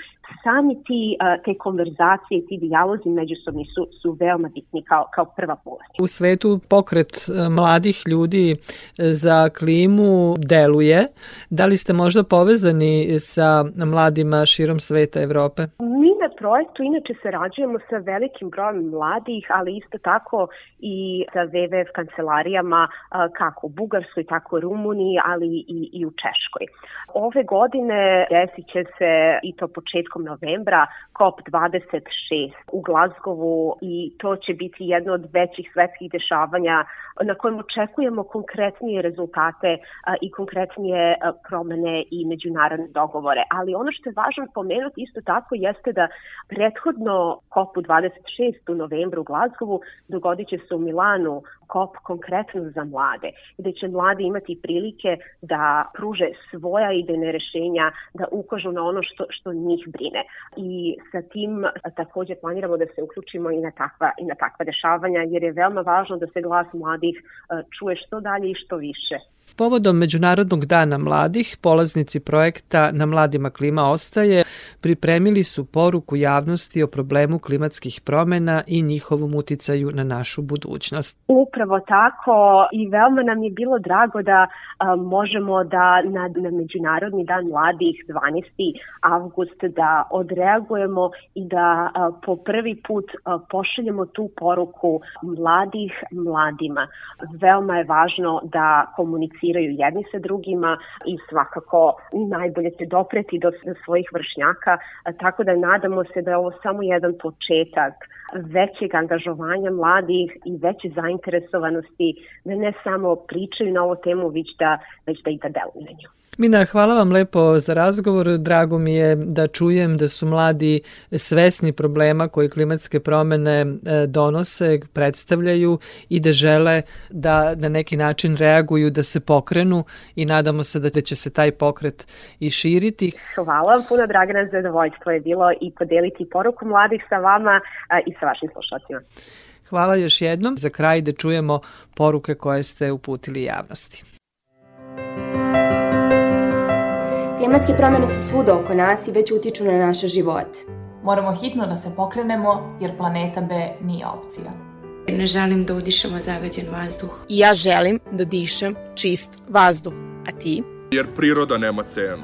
sami ti, te konverzacije, ti dijalozi međusobni su, su veoma bitni kao, kao prva polaznica. U svetu pokret mladih ljudi za klimu deluje. Da li ste možda povezani sa mladima širom sveta Evrope? Mi na projektu inače sarađujemo sa velikim brojem mladih, ali isto tako i sa WWF kancelarijama kako u Bugarskoj, tako u Rumuniji, ali i, i u Češkoj. Ove godine desit će se i to početkom novembra COP26 u Glazgovu i to će biti jedno od većih svetskih dešavanja na kojem očekujemo konkretnije rezultate i konkretnije promene i međunarodne dogovore. Ali ono što je važno pomenuti isto tako jeste da prethodno COP26 u novembru u Glazgovu dogodit će se u Milanu COP konkretno za mlade, gde će mladi imati prilike da pruže svoja idejne rešenja, da ukažu na ono što, što njih brine. I sa tim takođe planiramo da se uključimo i na takva, i na takva dešavanja, jer je veoma važno da se glas mladih čuje što dalje i što više. Povodom Međunarodnog dana mladih, polaznici projekta Na mladima klima ostaje pripremili su poruku javnosti o problemu klimatskih promena i njihovom uticaju na našu budućnost. Upravo tako i veoma nam je bilo drago da a, možemo da na, na Međunarodni dan mladih 12. avgust da odreagujemo i da a, po prvi put a, pošaljemo tu poruku mladih mladima. Veoma je važno da komuniciraju jedni sa drugima i svakako najbolje se dopreti do svojih vršnjaka, tako da nadamo se da je ovo samo jedan početak većeg angažovanja mladih i veće zainteresovanosti da ne samo pričaju na ovu temu, već da, već da i da deluju Mina, hvala vam lepo za razgovor. Drago mi je da čujem da su mladi svesni problema koji klimatske promene e, donose, predstavljaju i da žele da na neki način reaguju, da se pokrenu i nadamo se da će se taj pokret i širiti. Hvala vam puno, Dragana, zadovoljstvo je bilo i podeliti poruku mladih sa vama i sa vašim slušalcima. Hvala još jednom. Za kraj da čujemo poruke koje ste uputili javnosti. Klimatske promene su svuda oko nas i već utiču na naše živote. Moramo hitno da se pokrenemo jer planeta B nije opcija. Ne želim da udišemo zagađen vazduh. I ja želim da dišem čist vazduh. A ti? Jer priroda nema cenu.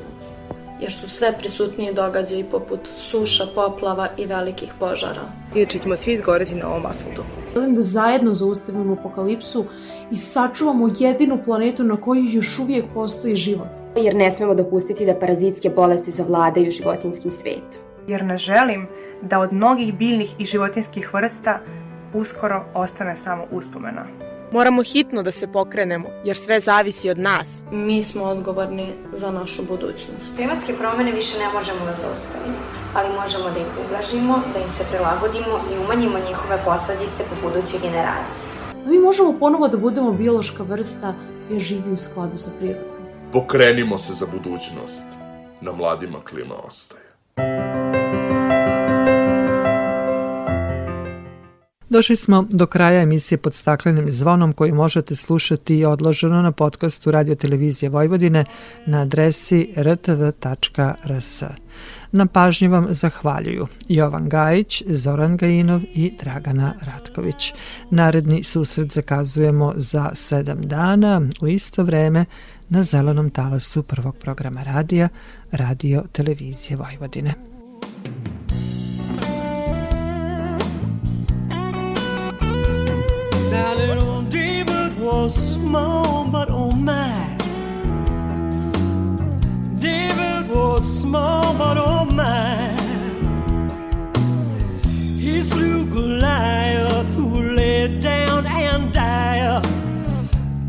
Jer su sve prisutniji događaji poput suša, poplava i velikih požara. Inače ćemo svi izgoreti na ovom asfaltu. Želim da zajedno zaustavimo apokalipsu i sačuvamo jedinu planetu na kojoj još uvijek postoji život jer ne smemo dopustiti da parazitske bolesti zavladaju životinskim svetom. Jer ne želim da od mnogih biljnih i životinskih vrsta uskoro ostane samo uspomena. Moramo hitno da se pokrenemo, jer sve zavisi od nas. Mi smo odgovorni za našu budućnost. Klimatske promene više ne možemo da zaustavimo, ali možemo da ih ublažimo, da im se prilagodimo i umanjimo njihove posledice po buduće generacije. Mi možemo ponovo da budemo biološka vrsta koja živi u skladu sa prirodom. Pokrenimo se za budućnost. Na mladima klima ostaje. Došli smo do kraja emisije pod staklenim zvonom koju možete slušati i odloženo na podcastu Radio Televizije Vojvodine na adresi rtv.rs. Na pažnji vam zahvaljuju Jovan Gajić, Zoran Gajinov i Dragana Ratković. Naredni susret zakazujemo za sedam dana u isto vreme na zelenom talasu prvog programa radija Radio Televizije Vojvodine. Now little David was small, but oh my. David was small, but oh my. He slew Goliath, who laid down and died.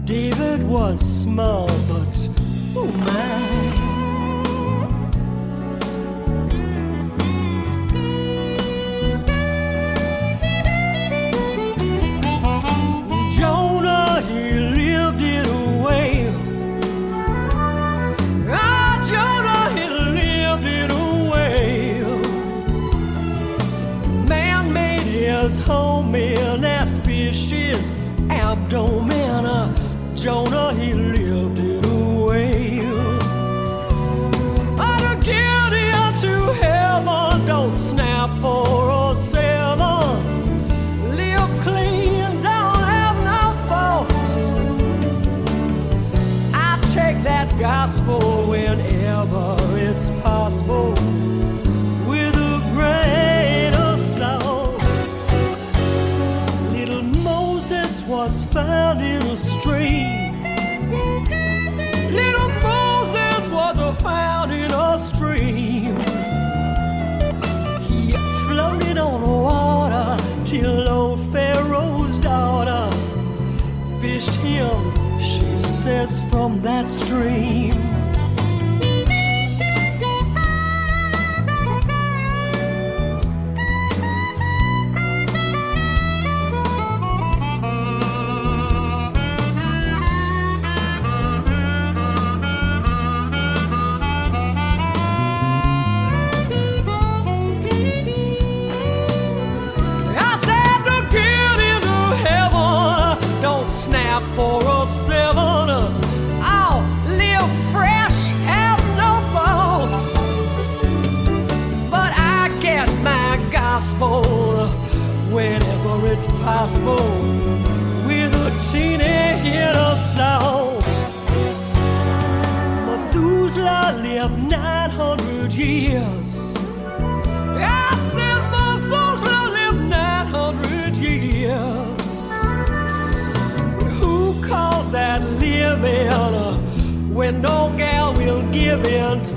David was small, but oh my. Home in that fish's abdomen. Jonah, he lived it away. I'd get into heaven, don't snap for a seven. Live clean, don't have no faults. I take that gospel whenever it's possible found in a stream. Little Moses was found in a stream. He floated on water till old Pharaoh's daughter fished him, she says, from that stream. Possible with a teeny of salt. Methuselah lived 900 years. I said Methuselah lived 900 years. But who calls that living when no gal will give in